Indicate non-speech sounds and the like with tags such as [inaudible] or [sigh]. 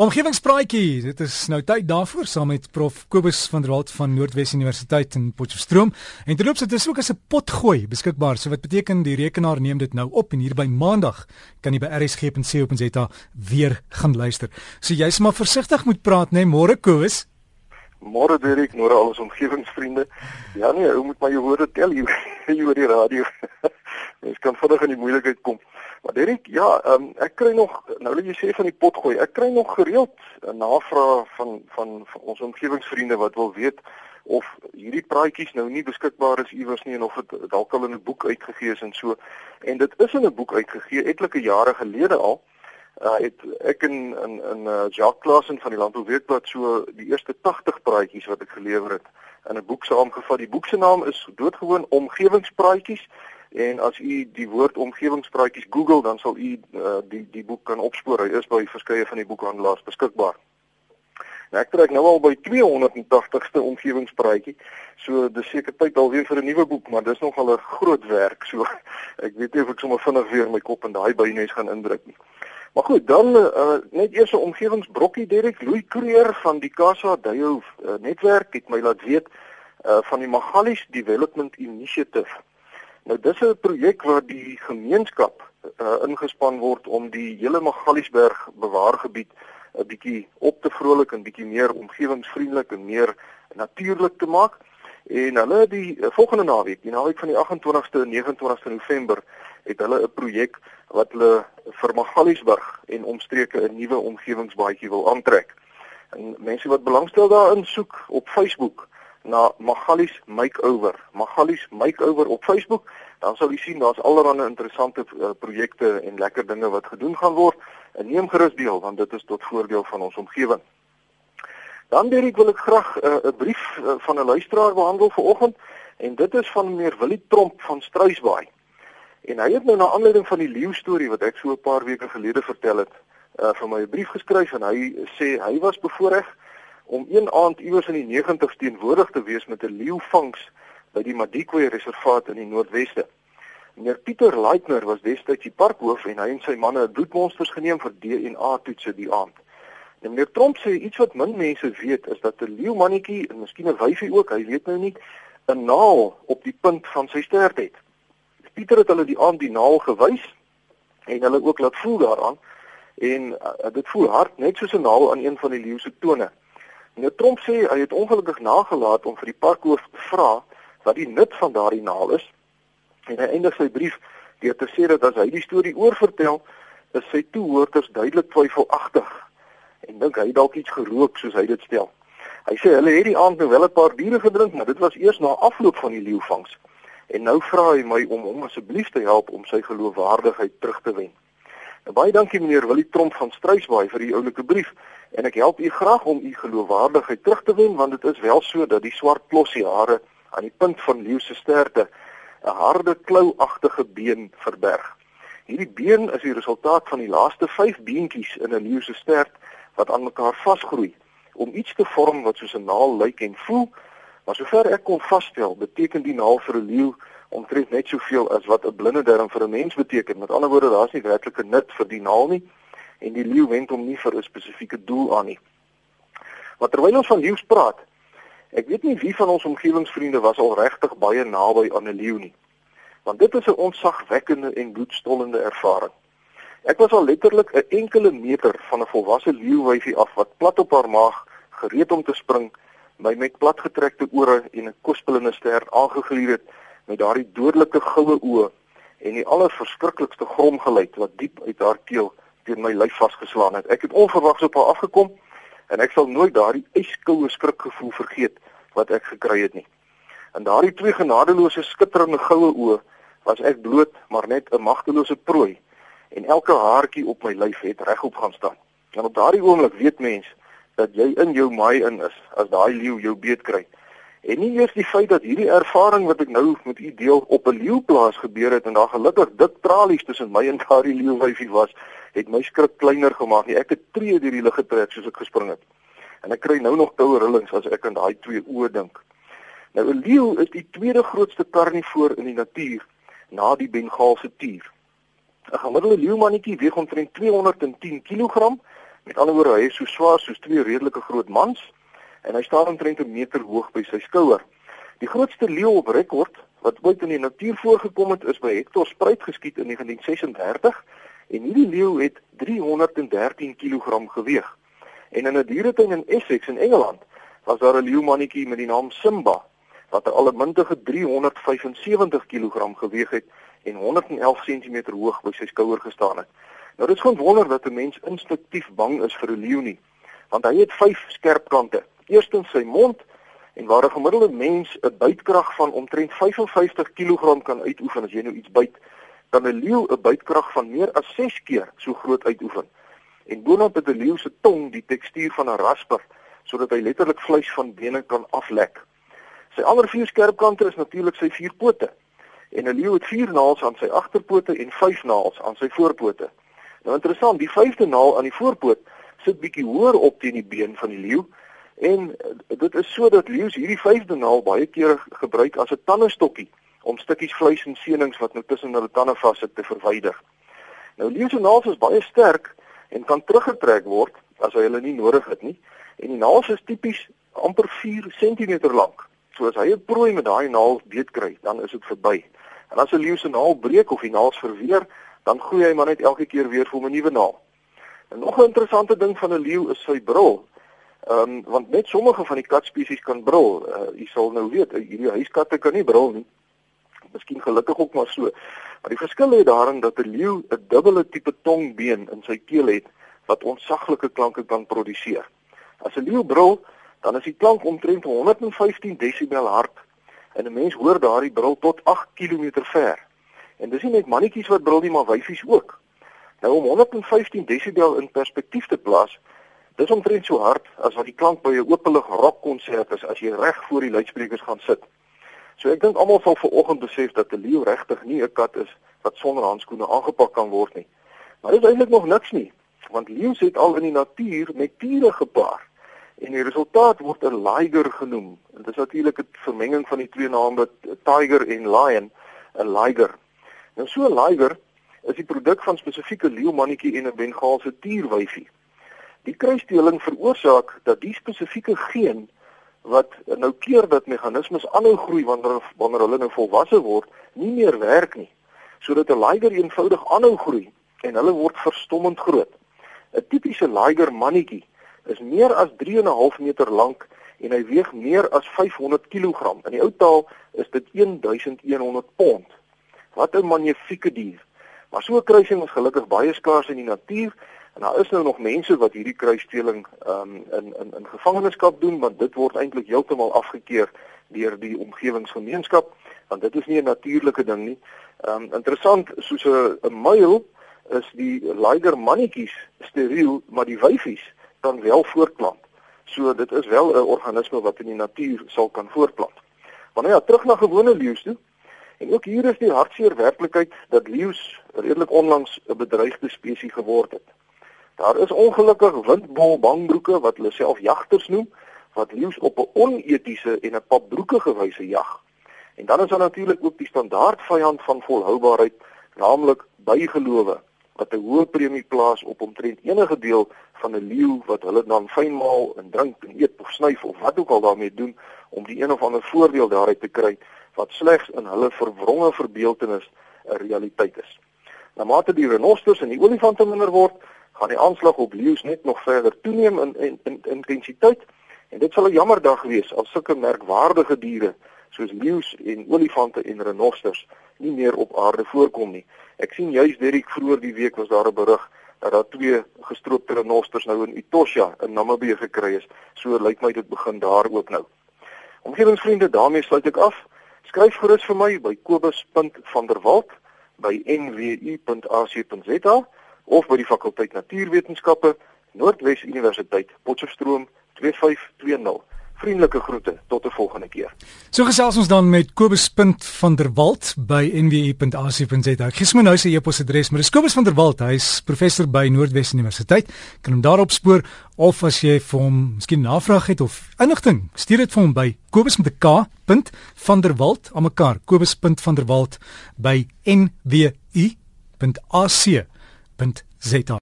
Omgewingspraatjie, dit is nou tyd daarvoor saam met Prof Kobus van der Walt van Noordwes Universiteit in Potchefstroom. En terloops, dit is ook as 'n potgooi beskikbaar. So wat beteken die rekenaar neem dit nou op en hier by Maandag kan jy by rsg.co.za weer gaan luister. So jy's maar versigtig moet praat, né, nee, môre Kobus. Môre Derek, môre al ons omgewingsvriende. Ja nee, ou moet maar jou woorde tel hier, [laughs] hier oor die radio. Mens kan vinnig in die moeilikheid kom. Maar Derek, ja, um, ek kry nog nou wil jy sê van die pot gooi. Ek kry nog gereeld 'n navraag van, van van ons omgewingsvriende wat wil weet of hierdie praatjies nou nie beskikbaar is iewers nie en of dit dalk al in 'n boek uitgegee is en so. En dit is in 'n boek uitgegee etlike jare gelede al. Uh het ek in in in uh, Jacques Klassen van die Landbouweekblad so die eerste 80 praatjies wat ek gelewer het in 'n boek saamgevat. Die boek se naam is doodgewoon Omgewingspraatjies En as u die woord omgewingspraatjies Google, dan sal u uh, die die boek kan opspoor. Hy is by verskeie van die boekhandelaars beskikbaar. Nou ek trek nou al by 280ste omgewingspraatjie. So dis seker tyd alweer vir 'n nuwe boek, maar dis nogal 'n groot werk. So [laughs] ek weet nie of ek sommer vinnig weer my kop in daai bynes gaan indruk nie. Maar goed, dan uh, net eers 'n omgewingsbrokkie Derek Louis Creer van die Casa Dayo uh, netwerk het my laat weet uh, van die Magalies Development Initiative. Nou dis 'n projek waar die gemeenskap uh, ingespan word om die hele Magaliesberg bewaargebied 'n bietjie op te vrolik en bietjie meer omgewingsvriendelik en meer natuurlik te maak. En hulle die uh, volgende naweek, die naweek van die 28ste en 29ste November, het hulle 'n projek wat hulle vir Magaliesberg en omstreke 'n nuwe omgewingsbaadjie wil aantrek. En mense wat belangstel daarin soek op Facebook na Magalies Makeover. Magalies Makeover op Facebook, dan sal jy sien daar's allerlei interessante uh, projekte en lekker dinge wat gedoen gaan word. En neem gerus deel want dit is tot voordeel van ons omgewing. Dan Derek wil ek graag eh, 'n uh, brief uh, van 'n luisteraar behandel vanoggend en dit is van meneer Willie Tromp van Struisbaai. En hy het nou na aanleiding van die leeu storie wat ek so 'n paar weke gelede vertel het, uh, vir my 'n brief geskryf en hy sê hy was bevoorreg om een aand iewers in die 90's teenwoordig te wees met 'n leeuvangs by die Madikwe reservaat in die Noordweste. Meneer Pieter Leitner was destyds die parkhoof en hy en sy manne het bloedmonsters geneem vir DNA toetse die aand. En meneer Tromp sê iets wat min mense weet is dat 'n leeumannetjie en miskien 'n wyfie ook, hy weet nou nie, 'n naal op die punt van sy stert het. Pieter het hulle die aand die naal gewys en hulle ook laat voel daaraan en uh, dit voel hard net soos 'n naal aan een van die leeu se tone. Meneer Tromp sê hy het ongelukkig nagelaat om vir die parkhoof te vra wat die nut van daardie naal is. En hy eindig sy brief deur te sê dat as hy die storie oorvertel, is sy toehoorders duidelik twyfelagtig en dink hy dalk iets gerook soos hy dit stel. Hy sê hulle het die aand nou wel 'n paar biere gedrink, maar dit was eers na afloop van die leeuvangs. En nou vra hy my om hom asseblief te help om sy geloofwaardigheid terug te wen. Baie dankie meneer Willie Tromp van Struisbaai vir die oulike brief en ek help u graag om u geloofwaardigheid terug te wen want dit is wel so dat die swart plossie hare aan die punt van leeu se sterte 'n harde klouagtige been verberg. Hierdie been is die resultaat van die laaste 5 beentjies in 'n leeu se stert wat aan mekaar vasgroei om iets te vorm wat soos 'n naal lyk en voel. Maar sover ek kon vasstel, beteken die naal vir 'n leeu omtrent net soveel as wat 'n blinde darm vir 'n mens beteken. Met ander woorde, daar's nie werklike nut vir die naal nie en die leeu wend hom nie vir 'n spesifieke doel aan nie. Maar terwyl ons van leeu's praat, ek weet nie wie van ons omgewingsvriende was al regtig baie naby aan 'n leeu nie. Want dit is 'n onsagwekkende en bloedstollende ervaring. Ek was al letterlik 'n enkele meter van 'n volwasse leeuwyfie af wat plat op haar maag gereed om te spring, my met platgetrekte ore en 'n kospelende stert aangeglier het met daardie dodelike goue oë en die allerverskriklikste gromgeluid wat diep uit haar keel teen my lyf vasgeslaan het. Ek het onverwags op haar afgekom en ek sal nooit daardie yskoue skrikgevoel vergeet wat ek gekry het nie. En daardie twee genadeloose skitterende goue oë was ek bloot maar net 'n magtelose prooi en elke haartjie op my lyf het regop gaan staan. En op daardie oomblik weet mens dat jy in jou maai in is as daai leeu jou beet kry. En nie eers die feit dat hierdie ervaring wat ek nou met u deel op 'n leeuplaas gebeur het en daar gelukkig dik tralies tussen my en daardie leeuwyfie was, het my skrik kleiner gemaak nie. Ek het tree deur die lug getrek soos ek gespring het. En ek kry nou nog koue rillings as ek aan daai twee oë dink. Nou 'n leeu is die tweede grootste karnivoor in die natuur na die Bengaalse tier. 'n Gemiddelde leeumannetjie weeg omtrent 210 kg Met ander woorde, hy is so swaar soos twee redelike groot mans en hy staan omtrent 'n meter hoog by sy skouer. Die grootste leeu op rekord wat ooit in die natuur voorgekom het, is by Hector Spruit geskiet in 1936 en hierdie leeu het 313 kg geweg. En in 'n dieretuin in Essex in Engeland was daar 'n leeumannetjie met die naam Simba wat 'n allemintige 375 kg geweg het en 111 cm hoog by sy skouer gestaan het. Nou dit is gewoon wonder dat 'n mens instinktief bang is vir 'n leeu nie, want hy het vyf skerp kante. Eerstens sy mond en waar 'n gemiddelde mens 'n bytkrag van omtrent 55 kg kan uitoefen as jy nou iets byt, kan 'n leeu 'n bytkrag van meer as 6 keer so groot uitoefen. En boonop het 'n leeu se tong die tekstuur van 'n rasper sodat hy letterlik vleis van bene kan aflek. Sy ander vier skerp kante is natuurlik sy vier pote. En 'n leeu het vier naels aan sy agterpote en vyf naels aan sy voorpote. Nou interessant, die vyfde naal aan die voorpoot sit bietjie hoër op teen die been van die leeu en dit is sodat leeu's hierdie vyfde naal baie keer gebruik as 'n tandestokkie om stukkies vleis en senings wat nou tussen hulle tande vassit te verwyder. Nou leeu se naels is baie sterk en kan teruggetrek word as hy hulle nie nodig het nie. En die naels is tipies amper 4 cm lank. So as hy 'n prooi met daai naels beet kry, dan is dit verby. En as 'n leeu se naal breek of die naels verweer, dan groei hy maar net elke keer weer vir 'n nuwe naal. En nog 'n interessante ding van 'n leeu is sy brul. Ehm um, want net sommige van die katspesies kan brul. Uh, jy sal nou weet, hierdie huiskatte kan nie brul nie. Miskien gelukkig ook maar so. Maar die verskil lê daarin dat 'n leeu 'n dubbele tipe tongbeen in sy keel het wat ontsaglike klanke kan produseer. As 'n leeu brul, dan is die klank omtrent 115 desibel hard en 'n mens hoor daardie brul tot 8 km ver. En dis nie net mannetjies wat brul nie, maar wyfies ook. Nou om 115 desibel in perspektief te plaas, dis omtrent so hard as wat die klank by 'n openlig rockkonsert is as jy reg voor die luidsprekers gaan sit. So ek dink almal sal vanoggend besef dat 'n leeu regtig nie 'n kat is wat sonder handskoene aangepak kan word nie. Maar dit is eintlik nog niks nie, want leeu het al in die natuur met tiere gepaar. En die resultaat word 'n liger genoem. En dit is natuurlik 'n vermenging van die twee name tiger en lion, 'n liger. Nou so 'n liger is die produk van spesifieke leeumannetjie en 'n Bengaalse tierwyfie. Die kruisdeling veroorsaak dat die spesifieke geen wat nou keer dat meganismes aanhou groei wanneer wanneer hulle nou volwasse word, nie meer werk nie. Sodat 'n liger eenvoudig aanhou groei en hulle word verstommend groot. 'n Tipiese liger mannetjie is meer as 3.5 meter lank en hy weeg meer as 500 kg. In die ou taal is dit 1100 pond. Wat 'n magnifieke dier. Maar so 'n kruising is gelukkig baie skaars in die natuur En daar is nou nog mense wat hierdie kruisdeling um, in in in gevangenskap doen want dit word eintlik heeltemal afgekeur deur die omgewingsgemeenskap want dit is nie 'n natuurlike ding nie. Um interessant soos 'n muil is die liger mannetjies steriel maar die wyfies kan wel voortplant. So dit is wel 'n organisme wat in die natuur sal kan voortplant. Maar nou ja, terug na gewone leeu's toe. En ook hier is die hartseer werklikheid dat leeu's redelik onlangs 'n bedreigde spesies geword het. Daar is ongelukkig windbol bangbroeke wat hulle self jagters noem wat leeu's op 'n onetiese en 'n papbroekige wyse jag. En dan is daar natuurlik ook die standaard vyand van volhoubaarheid, naamlik bygelowe wat 'n hoë premie plaas op omtrent enige deel van 'n leeu wat hulle dan fynmaal en drink en eet of snyf of wat ook al daarmee doen om die een of ander voordeel daaruit te kry wat slegs in hulle verwronge verbeeltenis 'n realiteit is. Na mate die renosters en die olifante minder word, gaan die aanslag op leeu's net nog verder toeneem in in, in intensiteit en dit sal 'n jammer dag wees as sulke merkwaardige diere soos leeu's en olifante en renosters nie meer op aarde voorkom nie. Ek sien juis Derek vroeër die week was daar 'n berig dat daar twee gestroopte renosters nou in Etosha in Namibië gekry is. So lyk my dit begin daar ook nou. Omgewingsvriende, daarmee sluit ek af. Skryf gerus vir my by kobus.vanderwalt by nwu.ac.za of by die fakulteit Natuurwetenskappe, Noordwes Universiteit, Potchefstroom 2520. Vriendelike groete tot 'n volgende keer. So gesels ons dan met Kobus Punt van der Walt by nwu.ac.za. Ek gee nou sy e-posadres, maar dis Kobus van der Walt. Hy's professor by Noordwes Universiteit. Kan hom daarop spoor of as jy vir hom miskien navraag het of inligting, stuur dit vir hom by Kobus met 'n K. van der Walt aan mekaar. Kobus Punt van der Walt by nwu.ac.za. 0.za